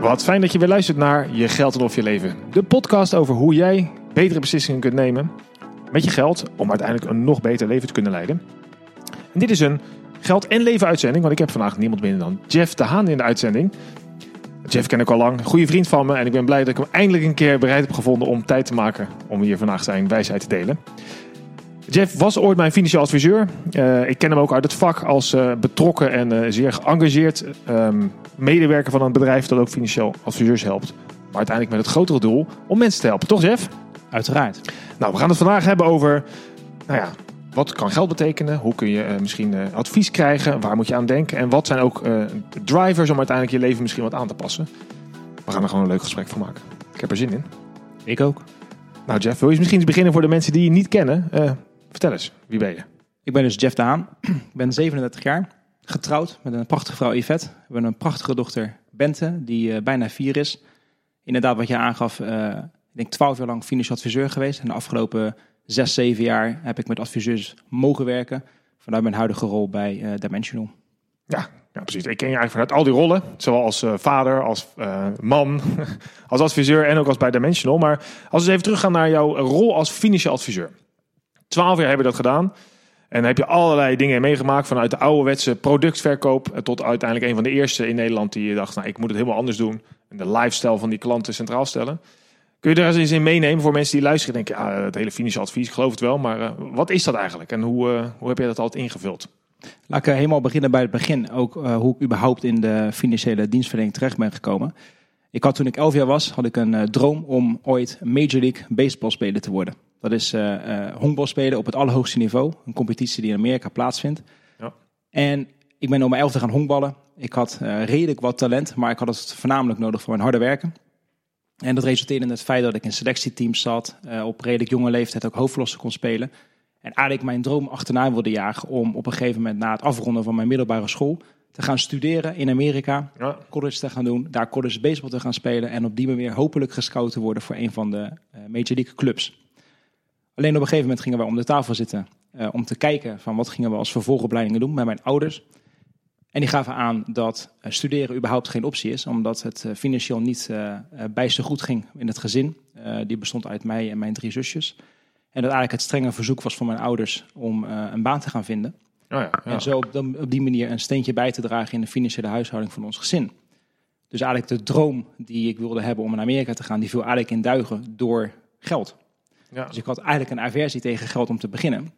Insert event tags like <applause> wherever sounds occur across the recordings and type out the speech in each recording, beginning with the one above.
Wat fijn dat je weer luistert naar Je Geld Of Je Leven. De podcast over hoe jij betere beslissingen kunt nemen met je geld om uiteindelijk een nog beter leven te kunnen leiden. En dit is een geld- en leven uitzending, want ik heb vandaag niemand minder dan Jeff de Haan in de uitzending. Jeff ken ik al lang, goede vriend van me en ik ben blij dat ik hem eindelijk een keer bereid heb gevonden om tijd te maken om hier vandaag zijn wijsheid te delen. Jeff was ooit mijn financieel adviseur. Uh, ik ken hem ook uit het vak als uh, betrokken en uh, zeer geëngageerd um, medewerker van een bedrijf dat ook financieel adviseurs helpt. Maar uiteindelijk met het grotere doel om mensen te helpen, toch Jeff? Uiteraard. Nou, we gaan het vandaag hebben over, nou ja, wat kan geld betekenen? Hoe kun je misschien advies krijgen? Waar moet je aan denken? En wat zijn ook drivers om uiteindelijk je leven misschien wat aan te passen? We gaan er gewoon een leuk gesprek van maken. Ik heb er zin in. Ik ook. Nou Jeff, wil je misschien eens beginnen voor de mensen die je niet kennen? Vertel eens, wie ben je? Ik ben dus Jeff de Haan. ik ben 37 jaar, getrouwd met een prachtige vrouw Yvette. We hebben een prachtige dochter Bente, die uh, bijna vier is. Inderdaad, wat je aangaf, uh, ik denk 12 jaar lang financieel adviseur geweest. En de afgelopen 6, 7 jaar heb ik met adviseurs mogen werken. Vanuit mijn huidige rol bij uh, Dimensional. Ja, ja, precies. Ik ken je eigenlijk vanuit al die rollen. Zowel als uh, vader, als uh, man, <laughs> als adviseur en ook als bij Dimensional. Maar als we even teruggaan naar jouw rol als financieel adviseur. Twaalf jaar hebben we dat gedaan. En heb je allerlei dingen meegemaakt. Vanuit de ouderwetse productverkoop tot uiteindelijk een van de eerste in Nederland die je dacht, nou ik moet het helemaal anders doen. En de lifestyle van die klanten centraal stellen. Kun je daar eens in meenemen voor mensen die luisteren en denken, ja, het hele financieel advies, ik geloof het wel. Maar uh, wat is dat eigenlijk en hoe, uh, hoe heb je dat altijd ingevuld? Laat ik helemaal beginnen bij het begin. Ook hoe ik überhaupt in de financiële dienstverlening terecht ben gekomen. Ik had toen ik elf jaar was, had ik een droom om ooit Major League Baseball speler te worden. Dat is uh, uh, honkbal spelen op het allerhoogste niveau. Een competitie die in Amerika plaatsvindt. Ja. En ik ben om mijn elfde gaan honkballen. Ik had uh, redelijk wat talent, maar ik had het voornamelijk nodig voor mijn harde werken. En dat resulteerde in het feit dat ik in selectieteams zat. op redelijk jonge leeftijd ook hoofdlossen kon spelen. En eigenlijk mijn droom achterna wilde jagen om op een gegeven moment na het afronden van mijn middelbare school te gaan studeren in Amerika, ja. college te gaan doen, daar college baseball te gaan spelen en op die manier hopelijk gescout te worden voor een van de Major League clubs. Alleen op een gegeven moment gingen we om de tafel zitten uh, om te kijken van wat gingen we als vervolgopleidingen doen met mijn ouders. En die gaven aan dat uh, studeren überhaupt geen optie is, omdat het uh, financieel niet bijster goed ging in het gezin. die bestond uit mij en mijn drie zusjes. En dat eigenlijk het strenge verzoek was van mijn ouders om een baan te gaan vinden. Oh ja, ja. En zo op, op, die manier een steentje bij te dragen in de financiële huishouding van ons gezin. Dus eigenlijk de droom die ik wilde hebben om naar Amerika te gaan, die viel eigenlijk in duigen door geld. Ja. Dus ik had eigenlijk een aversie tegen geld om te beginnen.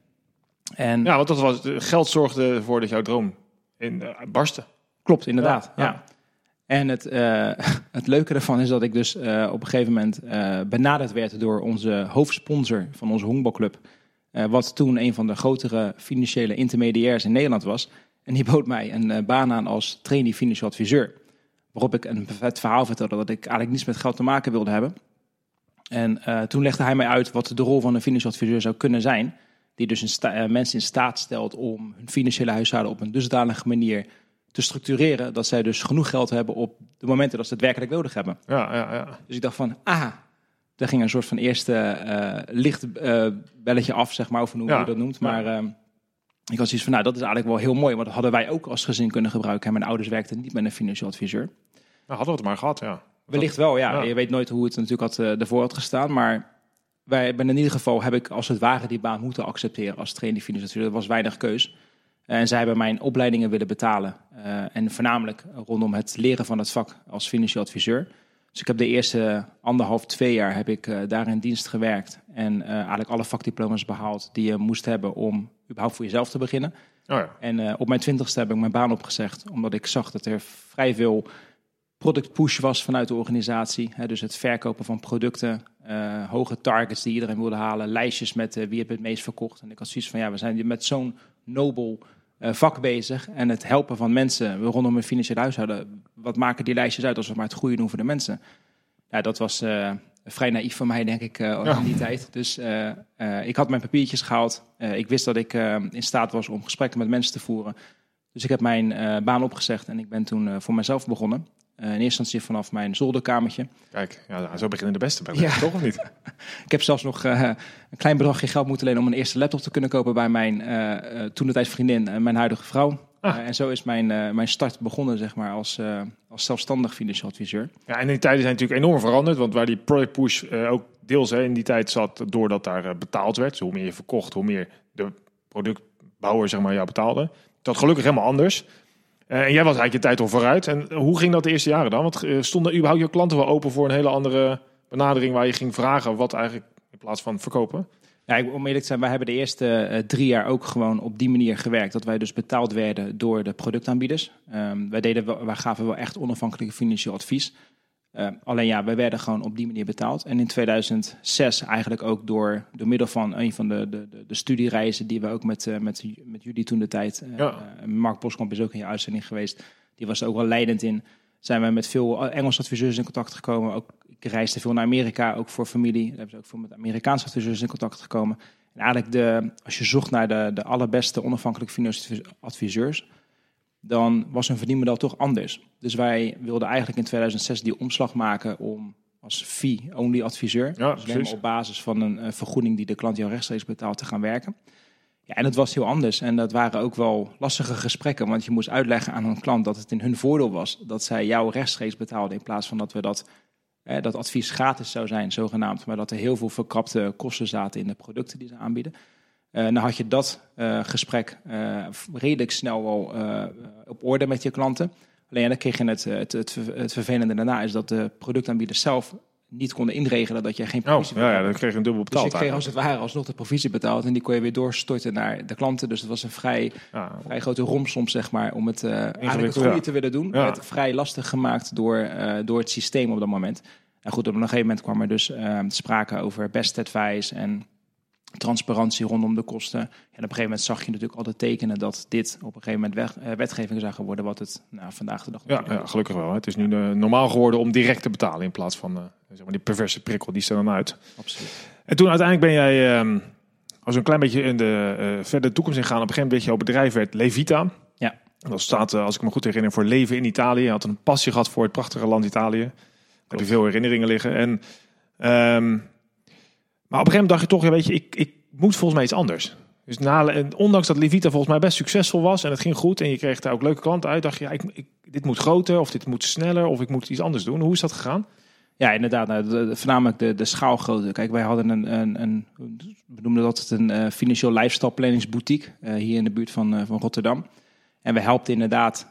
En ja, want dat was, geld zorgde ervoor dat jouw droom in, uh, barstte. Klopt, inderdaad. Ja, ja. En het, uh, <laughs> het leuke ervan is dat ik dus uh, op een gegeven moment benaderd werd door onze hoofdsponsor van onze honkbalclub. wat toen een van de grotere financiële intermediairs in Nederland was. En die bood mij een baan aan als trainee financieel adviseur. Waarop ik een vet verhaal vertelde dat ik eigenlijk niets met geld te maken wilde hebben. En uh, toen legde hij mij uit wat de rol van een financieel adviseur zou kunnen zijn. Die dus uh, mensen in staat stelt om hun financiële huishouden op een dusdanige manier te structureren. Dat zij dus genoeg geld hebben op de momenten dat ze het werkelijk nodig hebben. Ja, ja, ja. Dus ik dacht van, ah, daar ging een soort van eerste uh, licht belletje af, zeg maar, of hoe ja, je dat noemt. Maar ja. ik was iets van, nou, dat is eigenlijk wel heel mooi. Want dat hadden wij ook als gezin kunnen gebruiken. En mijn ouders werkten niet met een financieel adviseur. Nou, hadden we het maar gehad, ja. Wellicht wel, ja. Je weet nooit hoe het natuurlijk had, uh, ervoor had gestaan. Maar wij hebben in ieder geval, heb ik als het ware die baan moeten accepteren als trainer financieel. Er was weinig keus. En zij hebben mijn opleidingen willen betalen. Uh, en voornamelijk rondom het leren van het vak als financieel adviseur. Dus ik heb de eerste anderhalf, twee jaar heb ik uh, daar in dienst gewerkt. En eigenlijk alle vakdiploma's behaald die je moest hebben om überhaupt voor jezelf te beginnen. Oh ja. En op mijn twintigste heb ik mijn baan opgezegd. Omdat ik zag dat er vrij veel product push was vanuit de organisatie. Hè, dus het verkopen van producten, uh, hoge targets die iedereen wilde halen, lijstjes met uh, wie heeft het meest verkocht. En ik had zoiets van, ja, we zijn met zo'n nobel uh, vak bezig en het helpen van mensen rondom een financieel huishouden. Wat maken die lijstjes uit als we maar het goede doen voor de mensen? Ja, dat was vrij naïef van mij, denk ik, ja. in die tijd. Dus ik had mijn papiertjes gehaald. ik wist dat ik in staat was om gesprekken met mensen te voeren. Dus ik heb mijn baan opgezegd en ik ben toen voor mezelf begonnen. Uh, in eerste instantie vanaf mijn zolderkamertje. Kijk, ja, zo beginnen de beste bij ja. toch of niet? <laughs> ik heb zelfs nog uh, een klein bedragje geld moeten lenen om een eerste laptop te kunnen kopen bij mijn uh, toen de tijd vriendin en mijn huidige vrouw. Ah. Eh, en zo is mijn, eh, mijn start begonnen, zeg maar, als, eh, als zelfstandig financieel adviseur. Ja, en die tijden zijn natuurlijk enorm veranderd. Want waar die product push eh, ook deels hè, in die tijd zat, doordat daar eh, betaald werd. Dus hoe meer je verkocht, hoe meer de productbouwer zeg maar, jou betaalde. Dat gelukkig helemaal anders. Eh, en jij was eigenlijk je tijd al vooruit. En hoe ging dat de eerste jaren dan? Want eh, stonden überhaupt je klanten wel open voor een hele andere benadering waar je ging vragen wat eigenlijk in plaats van verkopen? Ja, om eerlijk te zijn, wij hebben de eerste eh, drie jaar ook gewoon op die manier gewerkt. Dat wij dus betaald werden door de productaanbieders. Ehm, wij, deden wij gaven wel echt onafhankelijk financieel advies. Ehm, alleen ja, wij werden gewoon op die manier betaald. En in 2006 eigenlijk ook door, door middel van een van de, de, de, de studiereizen die we ook met, eh, met, met jullie toen de tijd. eh, Ja. eh, Mark Boskamp is ook in je uitzending geweest. Die was er ook wel leidend in. Zijn we met veel Engelse adviseurs in contact gekomen. Ook, ik reisde veel naar Amerika, ook voor familie. Daar hebben ze ook veel met Amerikaanse adviseurs in contact gekomen. En eigenlijk, de, als je zocht naar de, de allerbeste onafhankelijke financiële adviseurs, dan was hun verdienmodel toch anders. Dus wij wilden eigenlijk in 2006 die omslag maken om als fee-only adviseur, Ja, dus alleen precies. maar op basis van een eh, vergoeding die de klant jou rechtstreeks betaalt, te gaan werken. Ja, en het was heel anders. En dat waren ook wel lastige gesprekken, want je moest uitleggen aan een klant dat het in hun voordeel was dat zij jou rechtstreeks betaalden in plaats van dat we dat eh, dat advies gratis zou zijn, zogenaamd, maar dat er heel veel verkrapte kosten zaten in de producten die ze aanbieden. Eh dan had je dat eh, gesprek eh, redelijk snel wel op orde met je klanten. Alleen ja, dan kreeg je het, het, het, het vervelende daarna is dat de productaanbieders zelf niet konden inregelen dat je geen Oh, provisie ja, zou ja, hebben. dan kreeg je een dubbel Dus je betaald. kreeg als het ware alsnog de provisie betaald en die kon je weer doorstorten naar de klanten. Dus het was een vrij, ja, vrij grote romslomp, zeg maar, om het, eigenlijk het ja. te willen doen. Ja. Het vrij lastig gemaakt door, door het systeem op dat moment. En goed, op een gegeven moment kwam er dus sprake over best advice en transparantie rondom de kosten. En op een gegeven moment zag je natuurlijk al de tekenen dat dit op een gegeven moment weg- eh, wetgeving zou gaan worden, wat het nou, vandaag de dag ja, ja, gelukkig wel. hè. Het is nu eh, normaal geworden om direct te betalen in plaats van eh, zeg maar die perverse prikkel die er dan uit. Absoluut. En toen uiteindelijk ben jij, ehm, als we een klein beetje in de verder toekomst ingaan, op een gegeven moment jouw bedrijf werd Levita. Ja. En dat staat, als ik me goed herinner, voor leven in Italië. Je had een passie gehad voor het prachtige land Italië. Daar heb je veel herinneringen liggen. En, ehm, maar op een gegeven moment dacht je toch, ja, weet je, ik, ik moet volgens mij iets anders. Dus na, ondanks dat Levita volgens mij best succesvol was en het ging goed en je kreeg daar ook leuke klanten uit, dacht je, ja, ik, ik, dit moet groter of dit moet sneller of ik moet iets anders doen. Hoe is dat gegaan? Ja, inderdaad. Nou, de- voornamelijk de, de schaalgrootte. Kijk, wij hadden een, een, een we noemden dat het een eh, financieel lifestyle planningsboutique eh, hier in de buurt van, eh, van Rotterdam. En we helpten inderdaad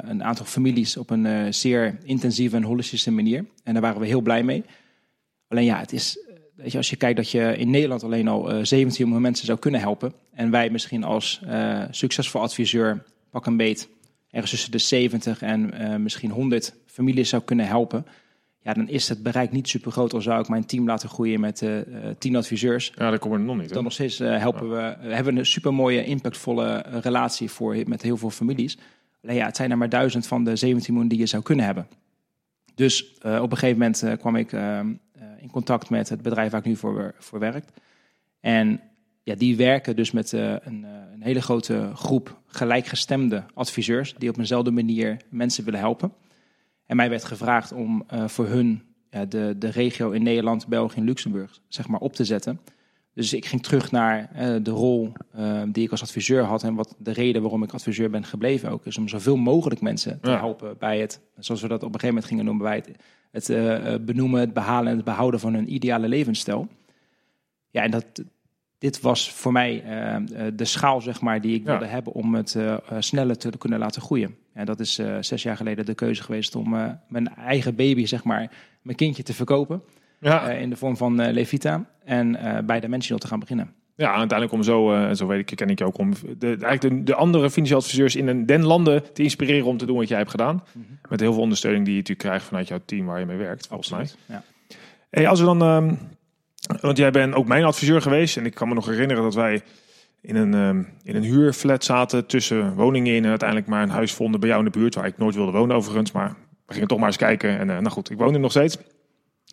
een aantal families op een zeer intensieve en holistische manier. En daar waren we heel blij mee. Alleen ja, het is, weet je, als je kijkt dat je in Nederland alleen al eh 17 miljoen mensen zou kunnen helpen. En wij misschien als eh, succesvol adviseur, pak een beet, ergens tussen de 70 en eh, misschien 100 families zou kunnen helpen. Ja, dan is het bereik niet super groot. Al zou ik mijn team laten groeien met eh, eh, 10 adviseurs. Ja, daar komen we nog niet. hè? Dan nog steeds eh, helpen we, eh, hebben we een super mooie, impactvolle eh, relatie voor, met heel veel families. Alleen ja, het zijn er maar duizend van de 17 miljoen die je zou kunnen hebben. Dus eh, op een gegeven moment eh, kwam ik eh, eh, in contact met het bedrijf waar ik nu voor, voor werk. En ja, die werken dus met eh, een, eh, een hele grote groep gelijkgestemde adviseurs die op eenzelfde manier mensen willen helpen. En mij werd gevraagd om eh, voor hun de, de regio in Nederland, België en Luxemburg zeg maar, op te zetten. Dus ik ging terug naar eh, de rol eh, die ik als adviseur had. En wat de reden waarom ik adviseur ben gebleven ook is om zoveel mogelijk mensen te Ja. helpen bij het, zoals we dat op een gegeven moment gingen noemen, bij het, het eh, benoemen, het behalen en het behouden van hun ideale levensstijl. Ja, en dat, dit was voor mij de schaal zeg maar, die ik Ja. wilde hebben om het sneller te kunnen laten groeien. En dat is zes jaar geleden de keuze geweest om mijn eigen baby, zeg maar, mijn kindje te verkopen. Ja, eh, in de vorm van eh, Levita. En eh, bij de mensen te gaan beginnen. Ja, uiteindelijk om zo, en zo weet ik, ken ik je ook, om de, eigenlijk de, de andere financiële adviseurs in den landen te inspireren om te doen wat jij hebt gedaan. Met heel veel ondersteuning die je natuurlijk krijgt vanuit jouw team waar je mee werkt, volgens mij. Ja. Hey, als we dan, ehm, want jij bent ook mijn adviseur geweest en ik kan me nog herinneren dat wij in een, ehm, in een huurflat zaten tussen woningen in en uiteindelijk maar een huis vonden bij jou in de buurt, waar ik nooit wilde wonen overigens, maar we gingen toch maar eens kijken en nou goed, ik woon er nog steeds.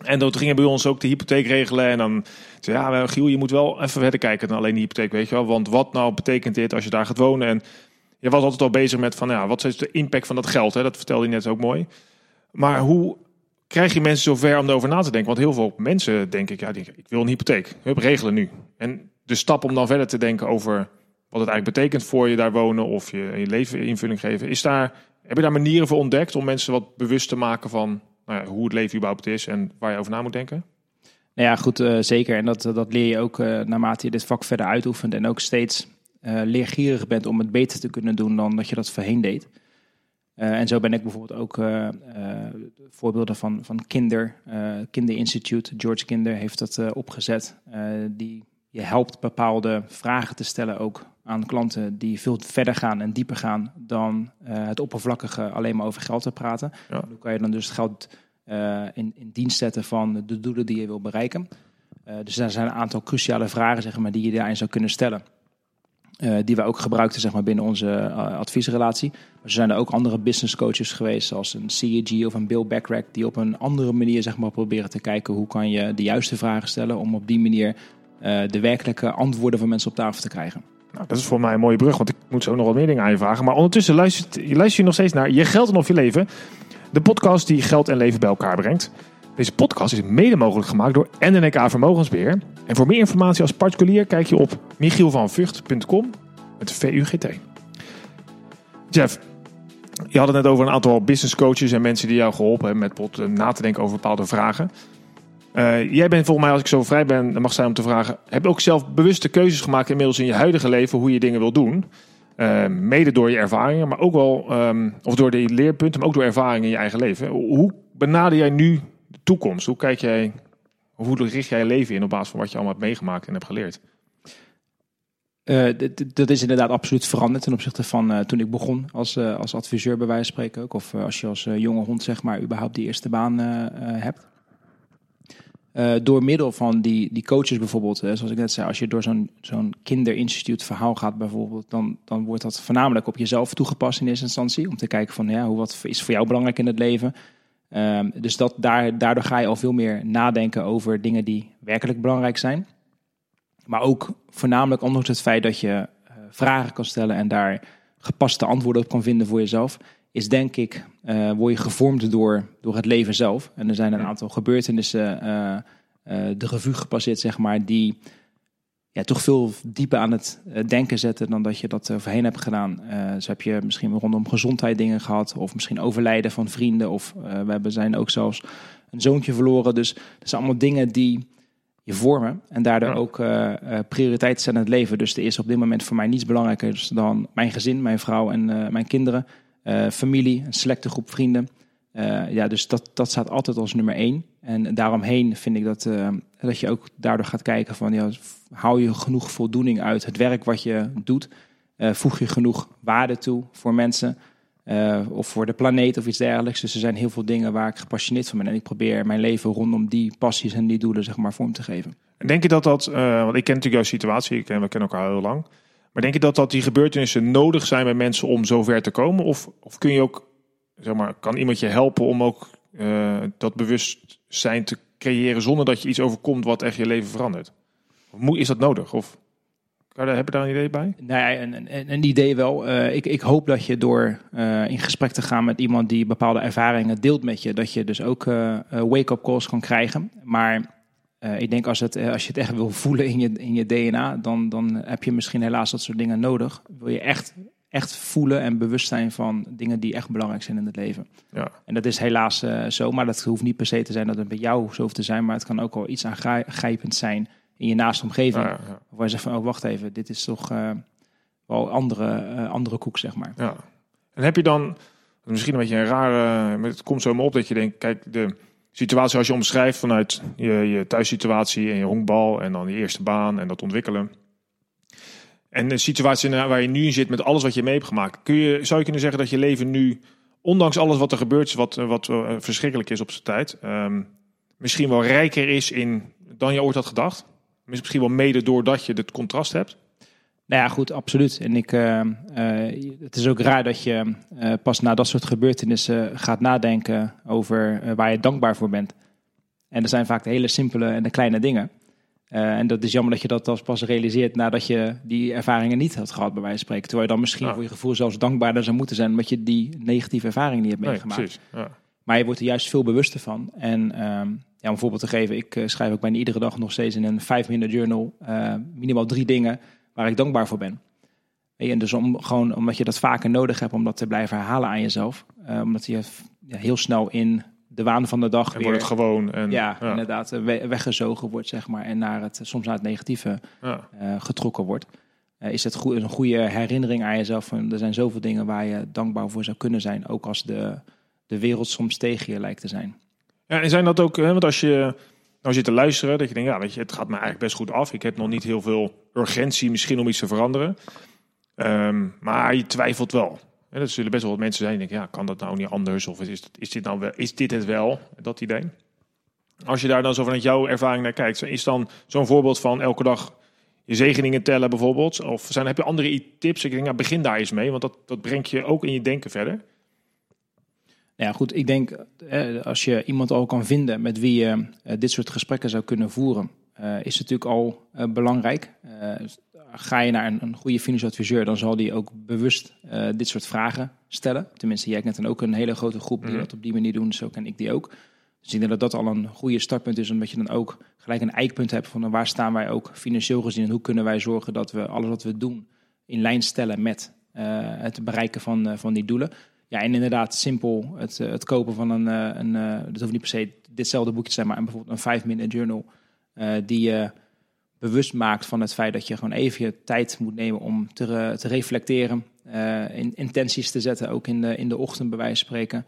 En toen gingen bij ons ook de hypotheek regelen. En dan zei ja, Giel, je moet wel even verder kijken dan alleen die hypotheek, weet je wel. Want wat nou betekent dit als je daar gaat wonen? En je was altijd al bezig met van, ja, wat is de impact van dat geld? Hè? Dat vertelde je net ook mooi. Maar hoe krijg je mensen zover om erover na te denken? Want heel veel mensen denken, ja, die- ik wil een hypotheek. Hup, regelen nu. En de stap om dan verder te denken over wat het eigenlijk betekent voor je daar wonen of je, je leven invulling geven. Is daar, heb je daar manieren voor ontdekt om mensen wat bewust te maken van nou hoe het leven überhaupt is en waar je over na moet denken? Nou ja, goed, uh, zeker. En dat, dat leer je ook uh, naarmate je dit vak verder uitoefent en ook steeds uh, leergierig bent om het beter te kunnen doen dan dat je dat voorheen deed. en zo ben ik bijvoorbeeld ook voorbeelden van, van Kinder, Kinder Institute. George Kinder heeft dat opgezet. die je helpt bepaalde vragen te stellen ook aan klanten die veel verder gaan en dieper gaan dan het oppervlakkige alleen maar over geld te praten. Ja. Hoe kan je dan dus het geld uh, in, in dienst zetten van de doelen die je wil bereiken. Uh, dus er zijn een aantal cruciale vragen zeg maar, die je daarin zou kunnen stellen. Die we ook gebruikten zeg maar, binnen onze adviesrelatie. Maar er zijn er ook andere business coaches geweest, zoals een CEG of een Bill Backrack, die op een andere manier zeg maar, proberen te kijken hoe kan je de juiste vragen stellen om op die manier de werkelijke antwoorden van mensen op tafel te krijgen. Dat is voor mij een mooie brug, want ik moet zo nog wat meer dingen aan je vragen. Maar ondertussen luister je nog steeds naar Je Geld en Of Je Leven. De podcast die geld en leven bij elkaar brengt. Deze podcast is mede mogelijk gemaakt door NNK Vermogensbeheer. En voor meer informatie als particulier kijk je op michielvanvucht.com met VUGT. Jeff, je had het net over een aantal business coaches en mensen die jou geholpen hebben met na te denken over bepaalde vragen. Uh, jij bent volgens mij, als ik zo vrij ben, mag zijn om te vragen, heb je ook zelf bewuste keuzes gemaakt inmiddels in je huidige leven hoe je dingen wil doen? Uh, mede door je ervaringen, maar ook wel, um, of door de leerpunten, maar ook door ervaringen in je eigen leven. Hoe benader jij nu de toekomst? Hoe kijk jij, hoe richt jij je leven in op basis van wat je allemaal hebt meegemaakt en hebt geleerd? Uh, dat is inderdaad absoluut veranderd ten opzichte van toen ik begon als, als adviseur bij wijze van spreken ook. Of als je als jonge hond zeg maar überhaupt die eerste baan hebt. Uh, door middel van die, die coaches bijvoorbeeld, zoals ik net zei, als je door zo'n zo'n kinderinstituut verhaal gaat bijvoorbeeld, dan, dan wordt dat voornamelijk op jezelf toegepast in eerste instantie. Om te kijken van ja, hoe, wat is voor jou belangrijk in het leven. Um, dus dat, daar, daardoor ga je al veel meer nadenken over dingen die werkelijk belangrijk zijn. Maar ook voornamelijk ondanks het feit dat je uh, vragen kan stellen en daar gepaste antwoorden op kan vinden voor jezelf, is denk ik, uh, word je gevormd door, door het leven zelf. En er zijn een aantal gebeurtenissen uh, uh, de revue gepasseerd, zeg maar, die ja, toch veel dieper aan het denken zetten dan dat je dat voorheen hebt gedaan. dus heb je misschien rondom gezondheid dingen gehad, of misschien overlijden van vrienden, of we hebben, zijn ook zelfs een zoontje verloren. Dus dat zijn allemaal dingen die je vormen en daardoor ook uh, prioriteit zijn in het leven. Dus er is op dit moment voor mij niets belangrijker dan mijn gezin, mijn vrouw en uh, mijn kinderen. Uh, familie, een selecte groep vrienden. Uh, ja, dus dat, dat staat altijd als nummer één. En daaromheen vind ik dat, uh, dat je ook daardoor gaat kijken van... Ja, hou je genoeg voldoening uit het werk wat je doet? voeg je genoeg waarde toe voor mensen? of voor de planeet of iets dergelijks. Dus er zijn heel veel dingen waar ik gepassioneerd van ben. En ik probeer mijn leven rondom die passies en die doelen zeg maar, vorm te geven. En denk je dat dat... want ik ken natuurlijk jouw situatie, ik ken, we kennen elkaar heel lang... Maar denk je dat, dat die gebeurtenissen nodig zijn bij mensen om zover te komen? Of, of kun je ook, zeg maar, kan iemand je helpen om ook uh, dat bewustzijn te creëren zonder dat je iets overkomt wat echt je leven verandert? Of is dat nodig? Of heb je daar een idee bij? Nee, een, een, idee wel. Uh, ik, ik, hoop dat je door uh, in gesprek te gaan met iemand die bepaalde ervaringen deelt met je, dat je dus ook wake-up calls kan krijgen. Maar uh, ik denk als, het, eh, als je het echt wil voelen in je, in je DNA, dan, dan heb je misschien helaas dat soort dingen nodig. Wil je echt, echt voelen en bewust zijn van dingen die echt belangrijk zijn in het leven. Ja. En dat is helaas uh, zo, maar dat hoeft niet per se te zijn dat het bij jou zo hoeft te zijn. Maar het kan ook wel iets aangrijpend zijn in je naaste omgeving. Ja, ja. Waar je zegt van, oh wacht even, dit is toch wel andere, andere koek, zeg maar. Ja. En heb je dan, misschien een beetje een rare, het komt zo maar op dat je denkt, kijk, de situatie als je omschrijft vanuit je, je thuissituatie en je honkbal en dan je eerste baan en dat ontwikkelen. En de situatie waar je nu in zit met alles wat je mee hebt gemaakt. Kun je, zou je kunnen zeggen dat je leven nu, ondanks alles wat er gebeurt, wat, wat uh, verschrikkelijk is op zijn tijd, um, misschien wel rijker is in dan je ooit had gedacht? Misschien wel mede doordat je het contrast hebt? Nou ja, goed, absoluut. En ik, uh, uh, het is ook raar dat je uh, pas na dat soort gebeurtenissen gaat nadenken over waar je dankbaar voor bent. En dat zijn vaak de hele simpele en de kleine dingen. en dat is jammer dat je dat pas realiseert nadat je die ervaringen niet had gehad, bij wijze van spreken. Terwijl je dan misschien voor je gevoel zelfs dankbaarder zou moeten zijn, omdat je die negatieve ervaring niet hebt meegemaakt. Nee, ja. Maar je wordt er juist veel bewuster van. En ehm, ja, om een voorbeeld te geven, ik schrijf ook bijna iedere dag nog steeds in een 5 minute journal minimaal drie dingen waar ik dankbaar voor ben. En dus om, gewoon omdat je dat vaker nodig hebt om dat te blijven herhalen aan jezelf. Uh, omdat je ja, heel snel in de waan van de dag En weer... wordt het gewoon. En, ja, inderdaad, eh, we- weggezogen wordt, zeg maar. En naar het, soms naar het negatieve Ja. eh, getrokken wordt. Eh, is het goed, een goede herinnering aan jezelf. Van, er zijn zoveel dingen waar je dankbaar voor zou kunnen zijn. Ook als de, de wereld soms tegen je lijkt te zijn. Ja, en zijn dat ook, hè, want als je nou zit te luisteren, dat je denkt, ja, weet je, het gaat me eigenlijk best goed af. Ik heb nog niet heel veel urgentie misschien om iets te veranderen. Ehm, maar je twijfelt wel. En er zullen best wel wat mensen zijn die denken, ja, kan dat nou niet anders? Of is, is, dit, nou wel, is dit het wel, dat idee? Als je daar dan zo vanuit jouw ervaring naar kijkt, is dan zo'n voorbeeld van elke dag je zegeningen tellen bijvoorbeeld? Of zijn, heb je andere tips? Ik denk, ja, begin daar eens mee, want dat, dat brengt je ook in je denken verder. Nou ja, goed, ik denk eh, als je iemand al kan vinden met wie je eh, dit soort gesprekken zou kunnen voeren, eh, is het natuurlijk al belangrijk. Ga je naar een, goede financieel adviseur, dan zal die ook bewust dit soort vragen stellen. Tenminste, jij kent dan ook een hele grote groep die Mhm. dat op die manier doen, zo ken ik die ook. Dus ik denk dat dat al een goede startpunt is, omdat je dan ook gelijk een eikpunt hebt van waar staan wij ook financieel gezien en hoe kunnen wij zorgen dat we alles wat we doen in lijn stellen met het bereiken van, van die doelen. Ja, en inderdaad, simpel het, eh, het kopen van een, eh, een eh, dat hoeft niet per se ditzelfde boekje te zijn, maar bijvoorbeeld een 5-minute journal eh, die je bewust maakt van het feit dat je gewoon even je tijd moet nemen om te, te reflecteren, in, intenties te zetten, ook in de, in de ochtend bij wijze van spreken.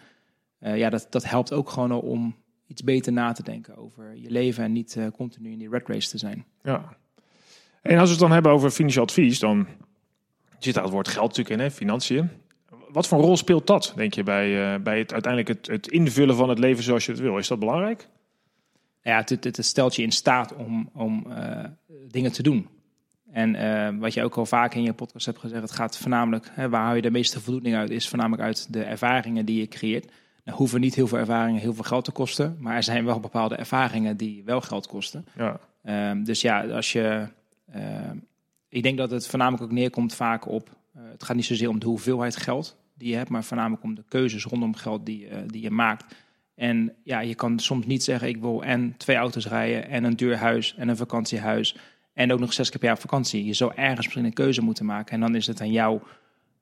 Ja, dat, dat helpt ook gewoon om iets beter na te denken over je leven en niet continu in die red race te zijn. Ja. En als we het dan hebben over financieel advies, dan zit daar het woord geld natuurlijk in, hè? financiën. Wat voor rol speelt dat, denk je, bij, eh, bij het, uiteindelijk het, het invullen van het leven zoals je het wil? Is dat belangrijk? ja, het, het, het stelt je in staat om, om eh, dingen te doen. En eh, wat je ook al vaak in je podcast hebt gezegd, het gaat voornamelijk, hè, waar hou je de meeste voldoening uit, is voornamelijk uit de ervaringen die je creëert. Nou hoeven niet heel veel ervaringen heel veel geld te kosten, maar er zijn wel bepaalde ervaringen die wel geld kosten. Ja. Ehm, dus ja, als je. ehm, ik denk dat het voornamelijk ook neerkomt vaak op. het gaat niet zozeer om de hoeveelheid geld die je hebt, maar voornamelijk om de keuzes rondom geld die, eh, die je maakt. En ja, je kan soms niet zeggen: ik wil en twee auto's rijden, en een duur huis, en een vakantiehuis. En ook nog zes keer per jaar op vakantie. Je zou ergens misschien een keuze moeten maken. En dan is het aan jou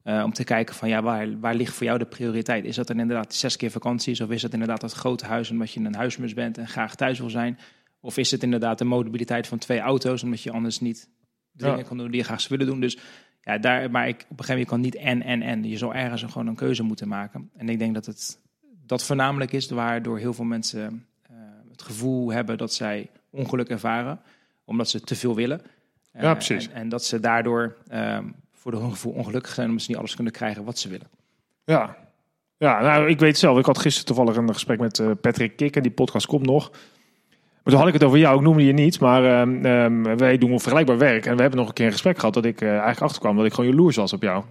eh, om te kijken van ja, waar, waar ligt voor jou de prioriteit? Is dat dan inderdaad zes keer vakanties? Of is het inderdaad dat grote huis omdat je een huismus bent en graag thuis wil zijn? Of is het inderdaad de mobiliteit van twee auto's, omdat je anders niet Ja. dingen kan doen die je graag zou willen doen? Dus ja, daar, maar ik, op een gegeven moment kan niet en, en, en. Je zal ergens gewoon een keuze moeten maken. En ik denk dat het dat voornamelijk is waardoor heel veel mensen eh, het gevoel hebben dat zij ongeluk ervaren, omdat ze te veel willen. Eh, Ja, precies. En, en dat ze daardoor eh, voor hun gevoel ongelukkig zijn, omdat ze niet alles kunnen krijgen wat ze willen. Ja. Ja, nou, ik weet zelf. Ik had gisteren toevallig een gesprek met eh, Patrick Kik en die podcast komt nog. Maar toen had ik het over jou, ik noemde je niet, maar ehm, wij doen vergelijkbaar werk. En we hebben nog een keer een gesprek gehad dat ik eh, eigenlijk achterkwam dat ik gewoon jaloers was op jou.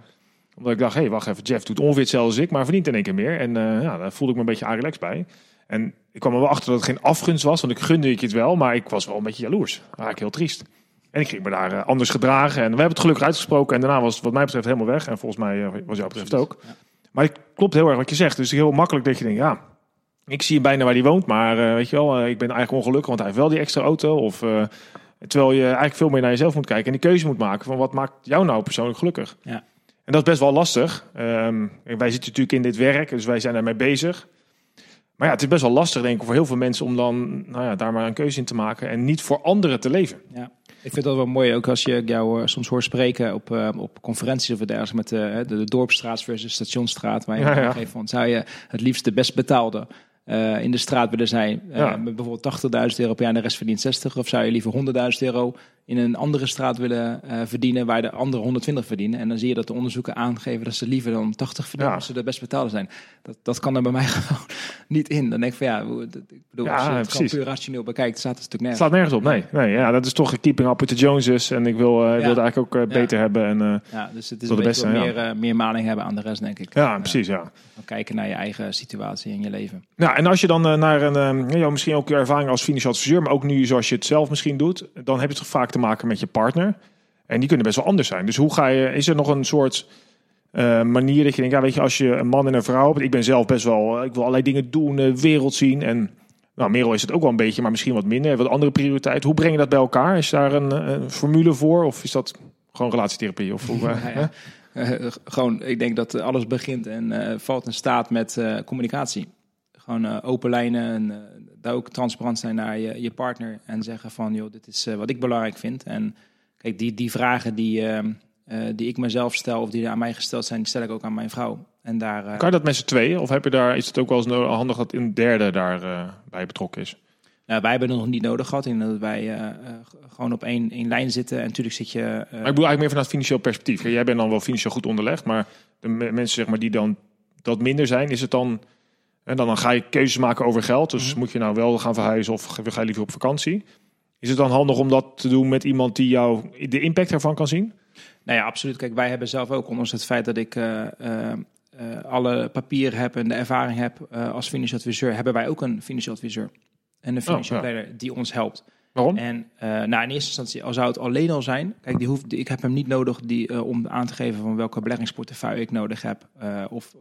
Omdat ik dacht, hé, hey, wacht even, Jeff doet ongeveer hetzelfde als ik, maar verdient in één keer meer. En eh, ja, daar voelde ik me een beetje relaxed bij. En ik kwam er wel achter dat het geen afgunst was, want ik gunde ik het wel, maar ik was wel een beetje jaloers. Eigenlijk heel triest. En ik ging me daar eh, anders gedragen. En we hebben het gelukkig uitgesproken. En daarna was het wat mij betreft helemaal weg. En volgens mij was jou betreft ook. Maar het klopt heel erg wat je zegt. Dus heel makkelijk dat je denkt, ja, ik zie bijna waar hij woont. Maar eh, weet je wel, eh, ik ben eigenlijk ongelukkig, want hij heeft wel die extra auto. Of, eh, terwijl je eigenlijk veel meer naar jezelf moet kijken. En die keuze moet maken van wat maakt jou nou persoonlijk gelukkig. Ja. En dat is best wel lastig. Ehm, wij zitten natuurlijk in dit werk, dus wij zijn daarmee bezig. Maar ja, het is best wel lastig, denk ik, voor heel veel mensen om dan nou ja, daar maar een keuze in te maken en niet voor anderen te leven. Ja. Ik vind dat wel mooi, ook als je jou soms hoort spreken op, op conferenties of dergelijks met eh, de, de Dorpstraat versus Stationstraat, waar je Ja, ja. van zou je het liefst de best betaalde eh, in de straat willen zijn, eh, Ja. met bijvoorbeeld 80.000 euro per jaar en de rest verdient 60, of zou je liever 100.000 euro in een andere straat willen eh, verdienen waar de anderen 120 verdienen? En dan zie je dat de onderzoeken aangeven dat ze liever dan 80 verdienen Ja. als ze de best betaalde zijn. Dat, dat kan er bij mij <laughs> gewoon niet in. Dan denk ik van ja, ik bedoel, Ja, als je het gewoon precies. puur rationeel bekijkt, staat het natuurlijk Het nergens. staat nergens op, nee. nee ja, dat is toch keeping up with the Joneses. En ik wil, eh, ik wil het eigenlijk ook eh, beter hebben. En, eh, Ja, dus het is een beetje meer, eh, meer maling hebben aan de rest, denk ik. ja, Eh, precies, ja. dan kijken naar je eigen situatie in je leven. Nou, en als je dan eh, naar een, eh, ja, misschien ook je ervaring als financieel adviseur, maar ook nu zoals je het zelf misschien doet, dan heb je toch vaak te maken met je partner. En die kunnen best wel anders zijn. Dus hoe ga je, is er nog een soort eh, manier dat je denkt, ja, weet je, als je een man en een vrouw hebt, ik ben zelf best wel, eh, ik wil allerlei dingen doen, wereld zien. En nou, Merel is het ook wel een beetje, maar misschien wat minder, wat andere prioriteit. Hoe breng je dat bij elkaar? Is daar een, een formule voor? Of is dat Gewoon relatietherapie of hoe? Ja, ja. Gewoon, ik denk dat alles begint en valt in staat met communicatie. Gewoon open lijnen en daar ook transparant zijn naar je, je partner en zeggen van, joh, dit is wat ik belangrijk vind. En kijk, die, die vragen die, ehm, die ik mezelf stel of die aan mij gesteld zijn, die stel ik ook aan mijn vrouw. En daar, kan je dat met z'n tweeën? Of heb je daar, is het ook wel eens handig dat een derde daarbij bij betrokken is? Nou, wij hebben het nog niet nodig gehad. In dat wij uh, gewoon op één, één lijn zitten. En natuurlijk zit je. Uh... Maar ik bedoel eigenlijk meer vanuit financieel perspectief. Jij bent dan wel financieel goed onderlegd. Maar de mensen zeg maar, die dan dat minder zijn, is het dan. En dan, dan ga je keuzes maken over geld. Dus mm moet je nou wel gaan verhuizen of ga je liever op vakantie? Is het dan handig om dat te doen met iemand die jou de impact ervan kan zien? Nou ja, absoluut. Kijk, wij hebben zelf ook, ondanks het feit dat ik alle papieren heb en de ervaring heb als financieel adviseur, hebben wij ook een financieel adviseur en financial oh, planner die ons helpt. Waarom? En nou, in eerste instantie, al zou het alleen al zijn, kijk, die hoeft, ik heb hem niet nodig die, om aan te geven van welke beleggingsportefeuille ik nodig heb. Of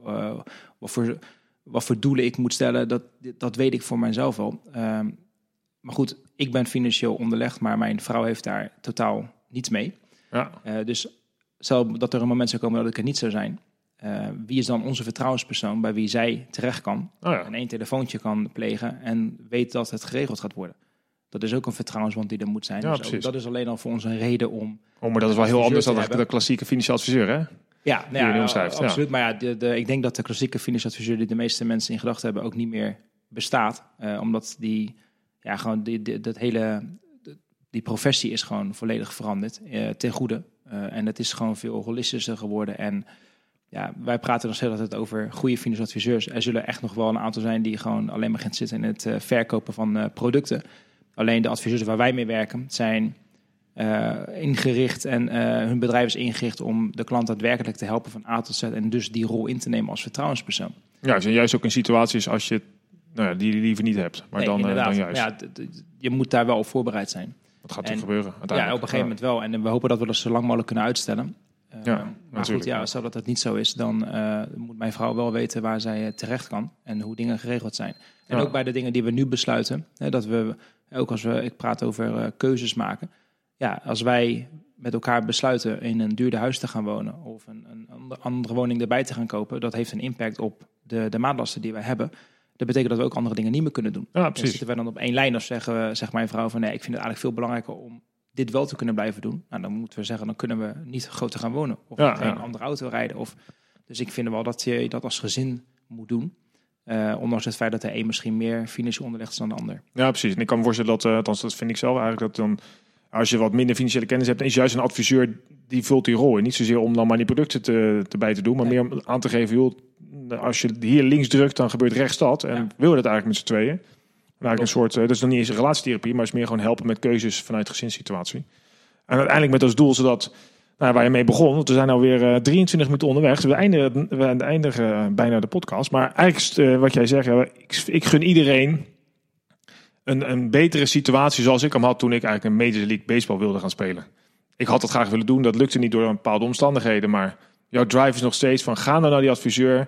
wat, voor, wat voor doelen ik moet stellen, dat, dat weet ik voor mijzelf wel. Ehm, maar goed, ik ben financieel onderlegd, maar mijn vrouw heeft daar totaal niets mee. Ja. dus stel dat er een moment zou komen dat ik er niet zou zijn, uh, wie is dan onze vertrouwenspersoon bij wie zij terecht kan oh ja. en één telefoontje kan plegen en weet dat het geregeld gaat worden? Dat is ook een vertrouwensband die er moet zijn. Ja, dus dat is alleen al voor ons een reden om. Oh, maar dat is wel heel anders dan de klassieke financiële adviseur, hè? Ja, nou ja, ja absoluut. Maar ja, de, de, ik denk dat de klassieke financiële adviseur die de meeste mensen in gedachten hebben ook niet meer bestaat. Uh, omdat die, ja, gewoon die, die, dat hele, die professie is gewoon volledig veranderd uh, ten goede. Uh, en het is gewoon veel holistischer geworden en ja, wij praten nog steeds altijd over goede financiële adviseurs. Er zullen echt nog wel een aantal zijn die gewoon alleen maar gaan zitten in het verkopen van producten. Alleen de adviseurs waar wij mee werken zijn uh, ingericht en hun bedrijf is ingericht om de klant daadwerkelijk te helpen van A tot Z en dus die rol in te nemen als vertrouwenspersoon. Ja, dus juist ook in situaties als je nou ja, die liever niet hebt, maar nee, dan, dan juist. Ja, je moet daar wel op voorbereid zijn. Wat gaat er gebeuren? Ja, op een gegeven moment wel. En we hopen dat we dat zo lang mogelijk kunnen uitstellen. Ja, maar goed, ja, stel dat dat niet zo is, dan moet mijn vrouw wel weten waar zij eh, terecht kan en hoe dingen geregeld zijn. En ja. ook bij de dingen die we nu besluiten, hè, dat we, ook als we, ik praat over keuzes maken. Ja, als wij met elkaar besluiten in een duurder huis te gaan wonen of een, een andere woning erbij te gaan kopen, dat heeft een impact op de, de maandlasten die wij hebben. Dat betekent dat we ook andere dingen niet meer kunnen doen. Ja, precies. Zitten we dan op één lijn of zeggen we, zegt mijn vrouw van nee, ik vind het eigenlijk veel belangrijker om dit wel te kunnen blijven doen. Nou, dan moeten we zeggen, dan kunnen we niet groter gaan wonen. Of ja, geen ja. andere auto rijden. Of, dus ik vind wel dat je dat als gezin moet doen. Uh, ondanks het feit dat de een misschien meer financieel onderlegd is dan de ander. Ja, precies. En ik kan me voorstellen dat, uh, althans dat vind ik zelf eigenlijk, dat dan als je wat minder financiële kennis hebt, is juist een adviseur die vult die rol. En niet zozeer om dan maar die producten te, te bij te doen, maar nee. meer om aan te geven, joh, als je hier links drukt, dan gebeurt rechts dat. En ja. wil je dat eigenlijk met z'n tweeën? Eigenlijk een soort, dat is nog niet eens een relatietherapie, maar is meer gewoon helpen met keuzes vanuit gezinssituatie. En uiteindelijk met als doel zodat, nou, waar je mee begon, want we zijn alweer uh, 23 minuten onderweg. Dus we eindigen, we eindigen uh, bijna de podcast. Maar eigenlijk uh, wat jij zegt, ja, ik, ik, gun iedereen een, een betere situatie zoals ik hem had toen ik eigenlijk een Major League Baseball wilde gaan spelen. Ik had dat graag willen doen, dat lukte niet door bepaalde omstandigheden. Maar jouw drive is nog steeds van ga nou naar die adviseur.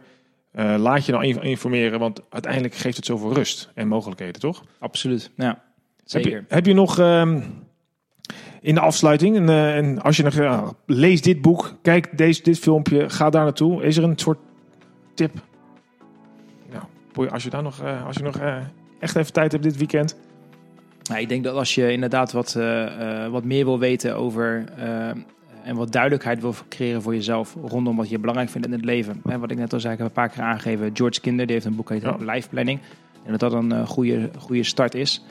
Uh, laat je nou informeren, want uiteindelijk geeft het zoveel rust en mogelijkheden, toch? Absoluut, ja. Zeker. Heb je, heb je nog um, in de afsluiting, en, uh, en als je nog uh, lees dit boek, kijk deze, dit filmpje, ga daar naartoe. Is er een soort tip? Nou, als je daar nog, als je nog echt even tijd hebt dit weekend. Nou, ik denk dat als je inderdaad wat, wat meer wil weten over en wat duidelijkheid wil creëren voor jezelf rondom wat je belangrijk vindt in het leven. En wat ik net al zei, ik heb een paar keer aangegeven. George Kinder, die heeft een boek heet ja. Life Planning. En dat dat een goede, goede start is.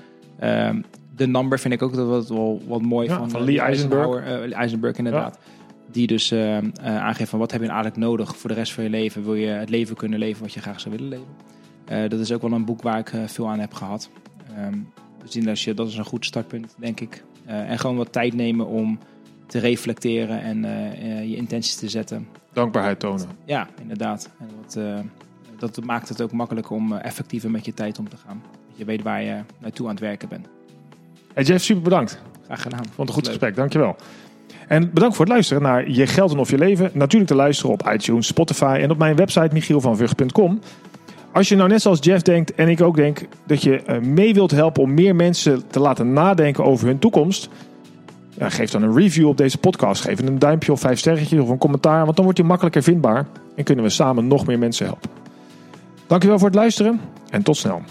Uh, de number vind ik ook dat wat, wel wat mooi ja, van, van Lee Eisenberg. Uh, Eisenberg inderdaad. Ja. Die dus aangeeft van wat heb je nou eigenlijk nodig voor de rest van je leven. Wil je het leven kunnen leven wat je graag zou willen leven. Dat is ook wel een boek waar ik veel aan heb gehad. Um, dus dat is een goed startpunt, denk ik. en gewoon wat tijd nemen om te reflecteren en je intenties te zetten. Dankbaarheid tonen. Ja, inderdaad. En dat, dat maakt het ook makkelijk om effectiever met je tijd om te gaan. Je weet waar je naartoe aan het werken bent. Hey Jeff, super bedankt. Graag gedaan. Vond een goed gesprek, dankjewel. En bedankt voor het luisteren naar Je Geld en Of Je Leven. Natuurlijk te luisteren op iTunes, Spotify en op mijn website michielvanvug.com. Als je nou net zoals Jeff denkt en ik ook denk dat je mee wilt helpen om meer mensen te laten nadenken over hun toekomst Ja, geef dan een review op deze podcast. Geef een duimpje of vijf sterretjes of een commentaar, want dan wordt hij makkelijker vindbaar en kunnen we samen nog meer mensen helpen. Dankjewel voor het luisteren en tot snel.